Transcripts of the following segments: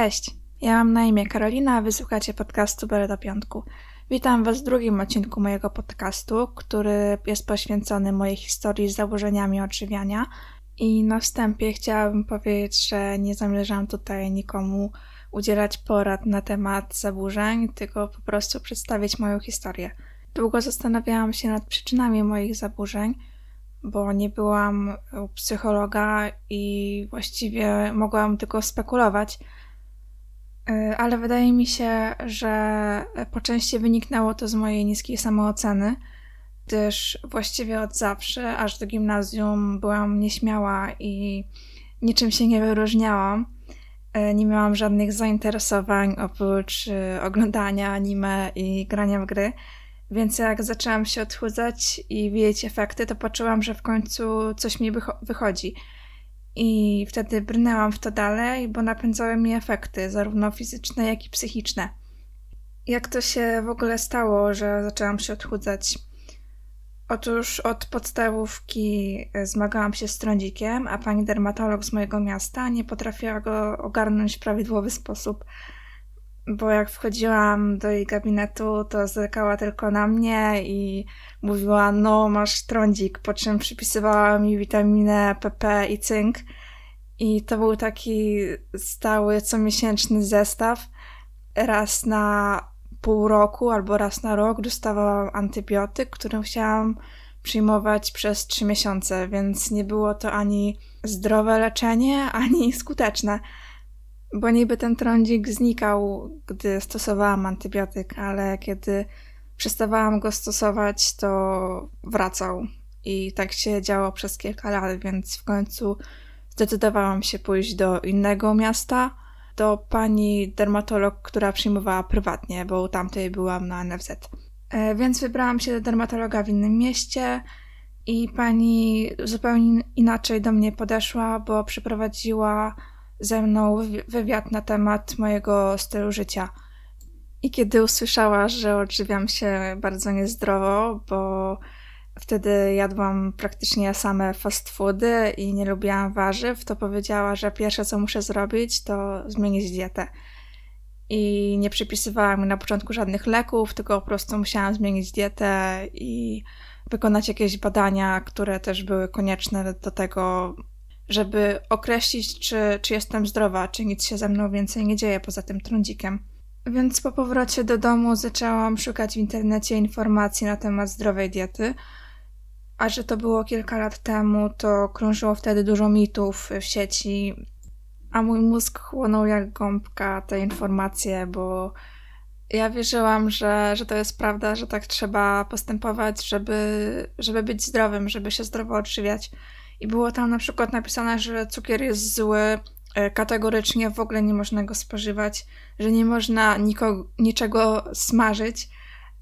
Cześć, ja mam na imię Karolina, a wysłuchacie podcastu Bele do Piątku. Witam Was w drugim odcinku mojego podcastu, który jest poświęcony mojej historii z zaburzeniami odżywiania. I na wstępie chciałabym powiedzieć, że nie zamierzam tutaj nikomu udzielać porad na temat zaburzeń, tylko po prostu przedstawić moją historię. Długo zastanawiałam się nad przyczynami moich zaburzeń, bo nie byłam u psychologa i właściwie mogłam tylko spekulować. Y, ale wydaje mi się, że po części wyniknęło to z mojej niskiej samooceny, gdyż właściwie od zawsze, aż do gimnazjum, byłam nieśmiała i niczym się nie wyróżniałam. Y, nie miałam żadnych zainteresowań oprócz y, oglądania anime i grania w gry. Więc jak zaczęłam się odchudzać i widzieć efekty, to poczułam, że w końcu coś mi wychodzi. I wtedy brnęłam w to dalej, bo napędzały mi efekty, zarówno fizyczne, jak i psychiczne. Jak to się w ogóle stało, że zaczęłam się odchudzać? Otóż od podstawówki zmagałam się z trądzikiem, a pani dermatolog z mojego miasta nie potrafiła go ogarnąć w prawidłowy sposób bo jak wchodziłam do jej gabinetu, to zerkała tylko na mnie i mówiła, no masz trądzik, po czym przypisywała mi witaminę PP i cynk. I to był taki stały, comiesięczny zestaw. Raz na pół roku albo raz na rok dostawałam antybiotyk, który musiałam przyjmować przez trzy miesiące, więc nie było to ani zdrowe leczenie, ani skuteczne bo niby ten trądzik znikał, gdy stosowałam antybiotyk, ale kiedy przestawałam go stosować, to wracał. I tak się działo przez kilka lat, więc w końcu zdecydowałam się pójść do innego miasta, do pani dermatolog, która przyjmowała prywatnie, bo tamtej byłam na NFZ. E, więc wybrałam się do dermatologa w innym mieście i pani zupełnie inaczej do mnie podeszła, bo przeprowadziła ze mną wywiad na temat mojego stylu życia. I kiedy usłyszała, że odżywiam się bardzo niezdrowo, bo wtedy jadłam praktycznie same fast foody i nie lubiłam warzyw, to powiedziała, że pierwsze co muszę zrobić, to zmienić dietę. I nie przypisywała mi na początku żadnych leków, tylko po prostu musiałam zmienić dietę i wykonać jakieś badania, które też były konieczne do tego, żeby określić, czy, czy jestem zdrowa, czy nic się ze mną więcej nie dzieje poza tym trądzikiem. Więc po powrocie do domu zaczęłam szukać w internecie informacji na temat zdrowej diety. A że to było kilka lat temu, to krążyło wtedy dużo mitów w sieci, a mój mózg chłonął jak gąbka te informacje, bo ja wierzyłam, że, że to jest prawda, że tak trzeba postępować, żeby, żeby być zdrowym, żeby się zdrowo odżywiać. I było tam na przykład napisane, że cukier jest zły, e, kategorycznie w ogóle nie można go spożywać, że nie można nikogo, niczego smażyć,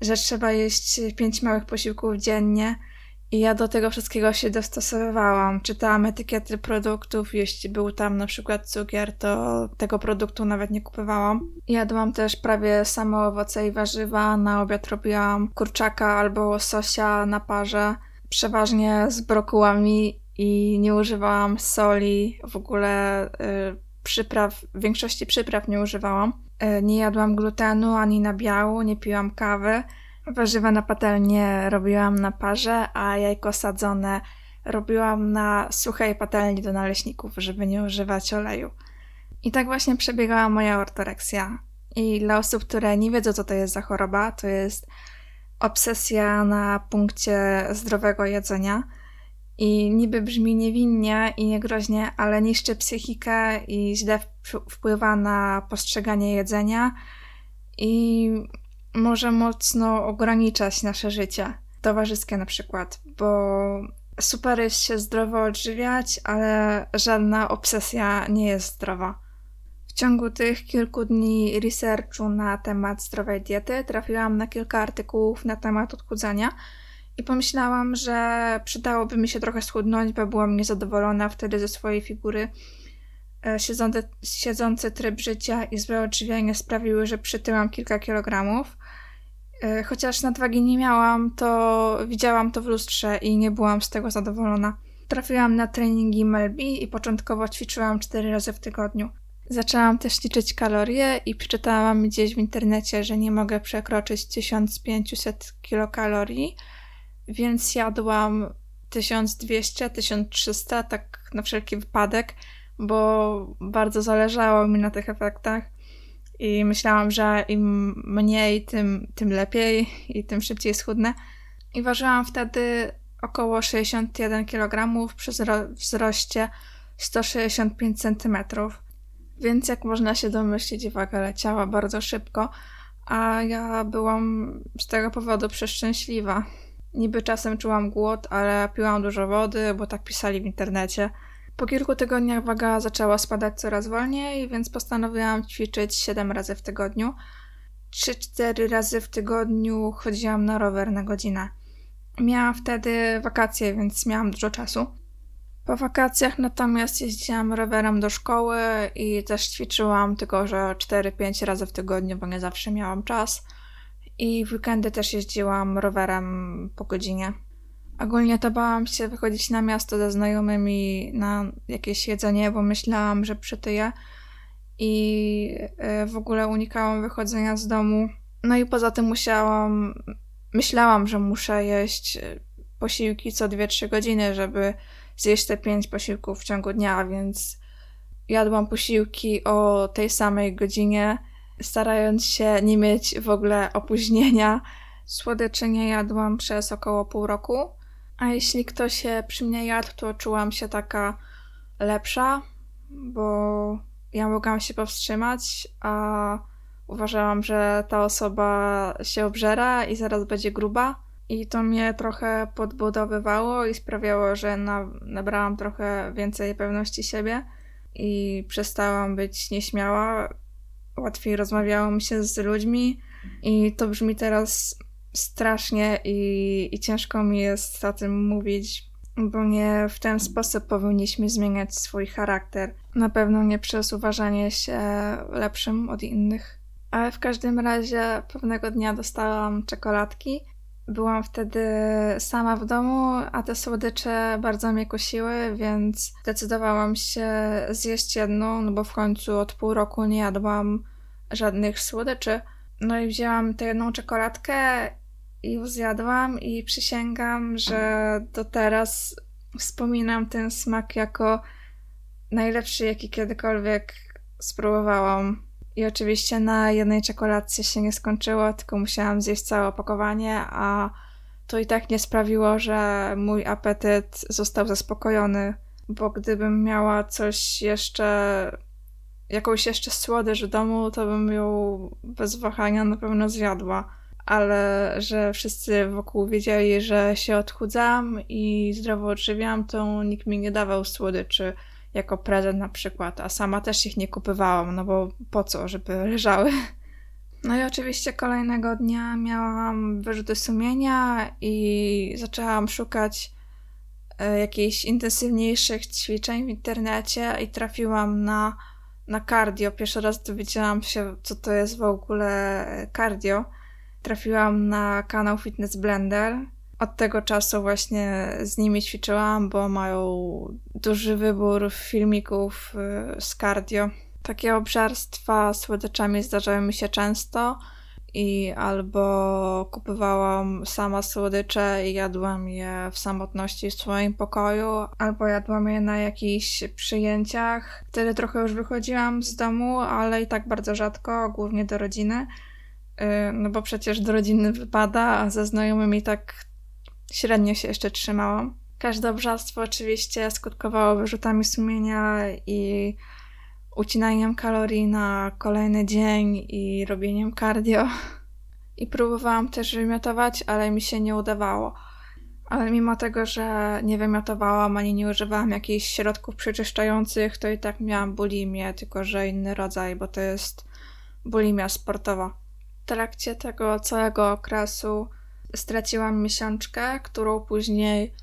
że trzeba jeść pięć małych posiłków dziennie. I ja do tego wszystkiego się dostosowywałam. Czytałam etykiety produktów, jeśli był tam na przykład cukier, to tego produktu nawet nie kupowałam. Jadłam też prawie same owoce i warzywa. Na obiad robiłam kurczaka albo łososia na parze, przeważnie z brokułami i nie używałam soli, w ogóle y, przypraw, większości przypraw nie używałam. Y, nie jadłam glutenu ani nabiału, nie piłam kawy. Warzywa na patelnię robiłam na parze, a jajko sadzone robiłam na suchej patelni do naleśników, żeby nie używać oleju. I tak właśnie przebiegała moja ortoreksja. I dla osób, które nie wiedzą, co to jest za choroba, to jest obsesja na punkcie zdrowego jedzenia – i niby brzmi niewinnie i niegroźnie, ale niszczy psychikę i źle wpływa na postrzeganie jedzenia i może mocno ograniczać nasze życie towarzyskie na przykład, bo super jest się zdrowo odżywiać, ale żadna obsesja nie jest zdrowa. W ciągu tych kilku dni researchu na temat zdrowej diety trafiłam na kilka artykułów na temat odchudzania – i pomyślałam, że przydałoby mi się trochę schudnąć, bo byłam niezadowolona wtedy ze swojej figury. E, siedzący, siedzący tryb życia i złe odżywianie sprawiły, że przytyłam kilka kilogramów. E, chociaż nadwagi nie miałam, to widziałam to w lustrze i nie byłam z tego zadowolona. Trafiłam na treningi Melby i początkowo ćwiczyłam 4 razy w tygodniu. Zaczęłam też liczyć kalorie i przeczytałam gdzieś w internecie, że nie mogę przekroczyć 1500 kilokalorii, więc jadłam 1200-1300, tak na wszelki wypadek, bo bardzo zależało mi na tych efektach i myślałam, że im mniej, tym, tym lepiej i tym szybciej schudnę. I ważyłam wtedy około 61 kg przy wzroście 165 cm. Więc jak można się domyślić, waga leciała bardzo szybko, a ja byłam z tego powodu przeszczęśliwa. Niby czasem czułam głód, ale piłam dużo wody, bo tak pisali w internecie. Po kilku tygodniach waga zaczęła spadać coraz wolniej, więc postanowiłam ćwiczyć 7 razy w tygodniu. 3-4 razy w tygodniu chodziłam na rower na godzinę. Miałam wtedy wakacje, więc miałam dużo czasu. Po wakacjach natomiast jeździłam rowerem do szkoły i też ćwiczyłam, tylko że 4-5 razy w tygodniu, bo nie zawsze miałam czas. I w weekendy też jeździłam rowerem po godzinie. Ogólnie to bałam się wychodzić na miasto ze znajomymi na jakieś jedzenie, bo myślałam, że przytyję. I e, w ogóle unikałam wychodzenia z domu. No i poza tym musiałam, myślałam, że muszę jeść posiłki co 2-3 godziny, żeby zjeść te 5 posiłków w ciągu dnia, więc jadłam posiłki o tej samej godzinie starając się nie mieć w ogóle opóźnienia. Słodyczy nie jadłam przez około pół roku, a jeśli ktoś się przy mnie jadł, to czułam się taka lepsza, bo ja mogłam się powstrzymać, a uważałam, że ta osoba się obżera i zaraz będzie gruba. I to mnie trochę podbudowywało i sprawiało, że na, nabrałam trochę więcej pewności siebie i przestałam być nieśmiała, łatwiej rozmawiało mi się z ludźmi i to brzmi teraz strasznie i, i ciężko mi jest o tym mówić, bo nie w ten sposób powinniśmy zmieniać swój charakter. Na pewno nie przez uważanie się lepszym od innych. Ale w każdym razie pewnego dnia dostałam czekoladki. Byłam wtedy sama w domu, a te słodycze bardzo mnie kusiły, więc zdecydowałam się zjeść jedną, no bo w końcu od pół roku nie jadłam żadnych słodyczy. No i wzięłam tę jedną czekoladkę i ją zjadłam i przysięgam, że do teraz wspominam ten smak jako najlepszy, jaki kiedykolwiek spróbowałam. I oczywiście na jednej czekoladce się nie skończyło, tylko musiałam zjeść całe opakowanie, a to i tak nie sprawiło, że mój apetyt został zaspokojony, bo gdybym miała coś jeszcze jakąś jeszcze słodycz w domu, to bym ją bez wahania na pewno zjadła. Ale że wszyscy wokół wiedzieli, że się odchudzam i zdrowo odżywiam, to nikt mi nie dawał słodyczy jako prezent na przykład, a sama też ich nie kupywałam, no bo po co, żeby leżały. No i oczywiście kolejnego dnia miałam wyrzuty sumienia i zaczęłam szukać e, jakichś intensywniejszych ćwiczeń w internecie i trafiłam na na cardio. Pierwszy raz dowiedziałam się, co to jest w ogóle cardio. Trafiłam na kanał Fitness Blender. Od tego czasu właśnie z nimi ćwiczyłam, bo mają duży wybór filmików y, z cardio. Takie obżarstwa słodyczami zdarzały mi się często i albo kupowałam sama słodycze i jadłam je w samotności w swoim pokoju, albo jadłam je na jakichś przyjęciach. Wtedy trochę już wychodziłam z domu, ale i tak bardzo rzadko, głównie do rodziny. Y, no bo przecież do rodziny wypada, a ze znajomymi tak średnio się jeszcze trzymałam. Każde obżarstwo oczywiście skutkowało wyrzutami sumienia i ucinaniem kalorii na kolejny dzień i robieniem cardio. I próbowałam też wymiotować, ale mi się nie udawało. Ale mimo tego, że nie wymiotowałam ani nie używałam jakichś środków przeczyszczających, to i tak miałam bulimię, tylko że inny rodzaj, bo to jest bulimia sportowa. W trakcie tego całego okresu straciłam miesiączkę, którą później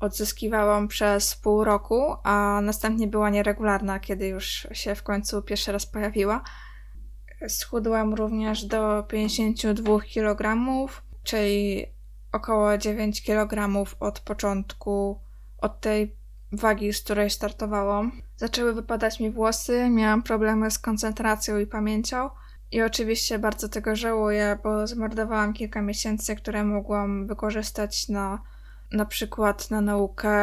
odzyskiwałam przez pół roku, a następnie była nieregularna, kiedy już się w końcu pierwszy raz pojawiła. Schudłam również do 52 kg, czyli około 9 kg od początku, od tej wagi, z której startowałam. Zaczęły wypadać mi włosy, miałam problemy z koncentracją i pamięcią. I oczywiście bardzo tego żałuję, bo zmarnowałam kilka miesięcy, które mogłam wykorzystać na na przykład na naukę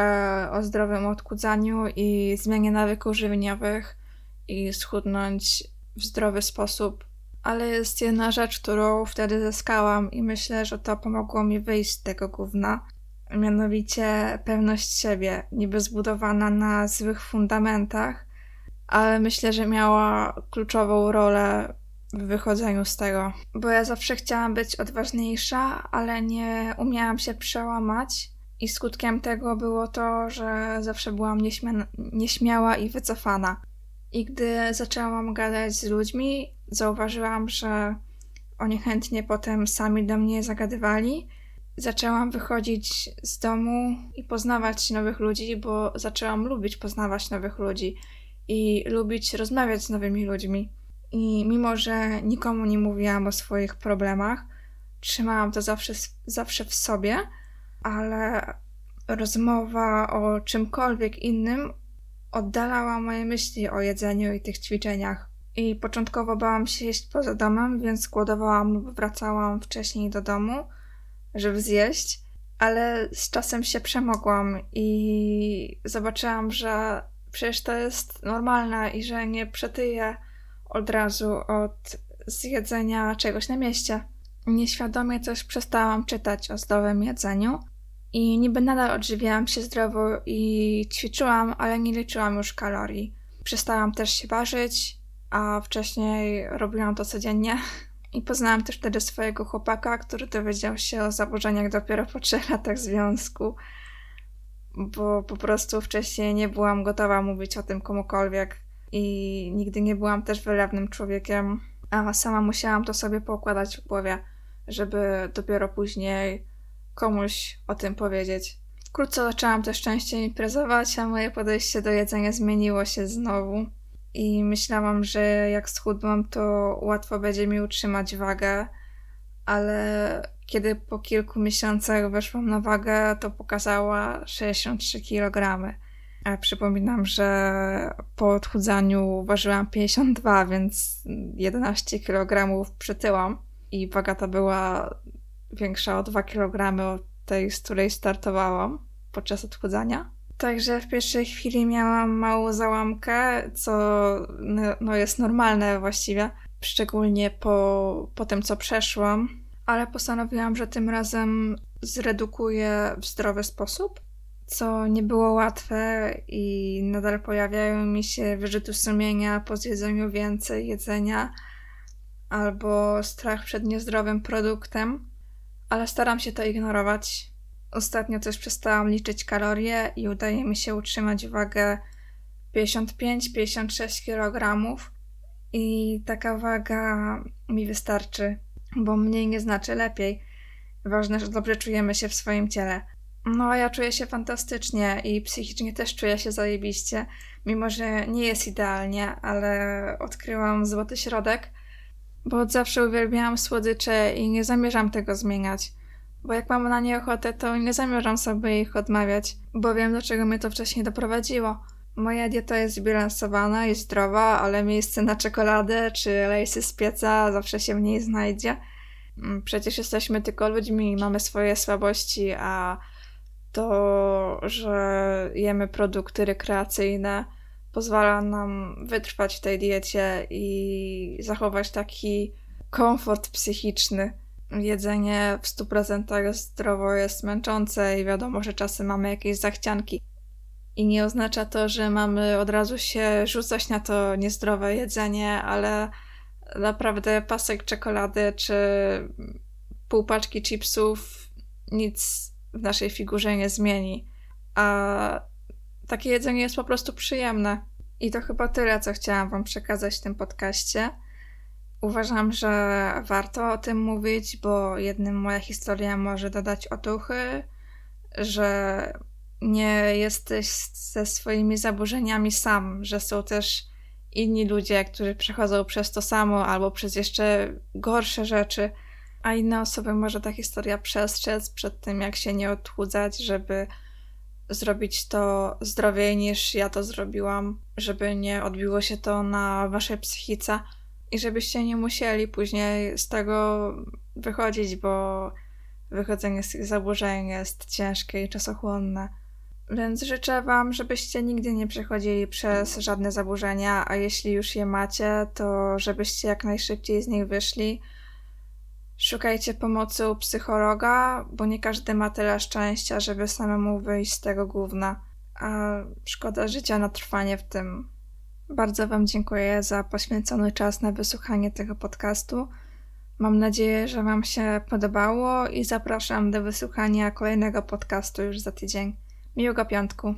o zdrowym odchudzaniu i zmianie nawyków żywieniowych i schudnąć w zdrowy sposób. Ale jest jedna rzecz, którą wtedy zyskałam i myślę, że to pomogło mi wyjść z tego gówna. Mianowicie pewność siebie, niby zbudowana na złych fundamentach, ale myślę, że miała kluczową rolę w wychodzeniu z tego. Bo ja zawsze chciałam być odważniejsza, ale nie umiałam się przełamać. I skutkiem tego było to, że zawsze byłam nieśmia- nieśmiała i wycofana. I gdy zaczęłam gadać z ludźmi, zauważyłam, że oni chętnie potem sami do mnie zagadywali. Zaczęłam wychodzić z domu i poznawać nowych ludzi, bo zaczęłam lubić poznawać nowych ludzi i lubić rozmawiać z nowymi ludźmi. I mimo, że nikomu nie mówiłam o swoich problemach, trzymałam to zawsze, zawsze w sobie, ale rozmowa o czymkolwiek innym oddalała moje myśli o jedzeniu i tych ćwiczeniach. I początkowo bałam się jeść poza domem, więc głodowałam wracałam wcześniej do domu, żeby zjeść, ale z czasem się przemogłam i zobaczyłam, że przecież to jest normalne i że nie przetyję od razu od zjedzenia czegoś na mieście. Nieświadomie też przestałam czytać o zdrowym jedzeniu i niby nadal odżywiałam się zdrowo i ćwiczyłam, ale nie liczyłam już kalorii. Przestałam też się ważyć, a wcześniej robiłam to codziennie. I poznałam też wtedy swojego chłopaka, który dowiedział się o zaburzeniach dopiero po trzech latach związku, bo po prostu wcześniej nie byłam gotowa mówić o tym komukolwiek i nigdy nie byłam też wylewnym człowiekiem, a sama musiałam to sobie poukładać w głowie, żeby dopiero później komuś o tym powiedzieć. Wkrótce zaczęłam też częściej imprezować, a moje podejście do jedzenia zmieniło się znowu. I myślałam, że jak schudłam, to łatwo będzie mi utrzymać wagę, ale kiedy po kilku miesiącach weszłam na wagę, to pokazała 63 kg. Przypominam, że po odchudzaniu ważyłam 52, więc 11 kg przytyłam. I waga ta była większa o 2 kg od tej, z której startowałam podczas odchudzania. Także w pierwszej chwili miałam małą załamkę, co no jest normalne właściwie, szczególnie po, po tym, co przeszłam, ale postanowiłam, że tym razem zredukuję w zdrowy sposób, co nie było łatwe i nadal pojawiają mi się wyrzuty sumienia po zjedzeniu więcej jedzenia albo strach przed niezdrowym produktem ale staram się to ignorować. Ostatnio też przestałam liczyć kalorie i udaje mi się utrzymać wagę 55-56 kg i taka waga mi wystarczy, bo mniej nie znaczy lepiej. Ważne, że dobrze czujemy się w swoim ciele. No, ja czuję się fantastycznie i psychicznie też czuję się zajebiście, mimo że nie jest idealnie, ale odkryłam złoty środek – bo od zawsze uwielbiałam słodycze i nie zamierzam tego zmieniać. Bo jak mam na nie ochotę, to nie zamierzam sobie ich odmawiać, bo wiem, do czego mnie to wcześniej doprowadziło. Moja dieta jest zbilansowana i zdrowa, ale miejsce na czekoladę czy lejsy z pieca zawsze się w niej znajdzie. Mm, przecież jesteśmy tylko ludźmi i mamy swoje słabości, a to, że jemy produkty rekreacyjne, pozwala nam wytrwać w tej diecie i zachować taki komfort psychiczny. Jedzenie w 100% zdrowo jest męczące i wiadomo, że czasem mamy jakieś zachcianki. I nie oznacza to, że mamy od razu się rzucać na to niezdrowe jedzenie, ale naprawdę pasek czekolady czy pół paczki chipsów nic w naszej figurze nie zmieni. A takie jedzenie jest po prostu przyjemne. I to chyba tyle, co chciałam Wam przekazać w tym podcaście. Uważam, że warto o tym mówić, bo jednym moja historia może dodać otuchy, że nie jesteś ze swoimi zaburzeniami sam, że są też inni ludzie, którzy przechodzą przez to samo albo przez jeszcze gorsze rzeczy, a inne osoby może ta historia przestrzec przed tym, jak się nie odchudzać, żeby zrobić to zdrowiej niż ja to zrobiłam, żeby nie odbiło się to na waszej psychice i żebyście nie musieli później z tego wychodzić, bo wychodzenie z tych zaburzeń jest ciężkie i czasochłonne. Więc życzę Wam, żebyście nigdy nie przechodzili przez żadne zaburzenia, a jeśli już je macie, to żebyście jak najszybciej z nich wyszli. Szukajcie pomocy u psychologa, bo nie każdy ma tyle szczęścia, żeby samemu wyjść z tego gówna, a szkoda życia na trwanie w tym. Bardzo Wam dziękuję za poświęcony czas na wysłuchanie tego podcastu. Mam nadzieję, że Wam się podobało i zapraszam do wysłuchania kolejnego podcastu już za tydzień. Miłego piątku.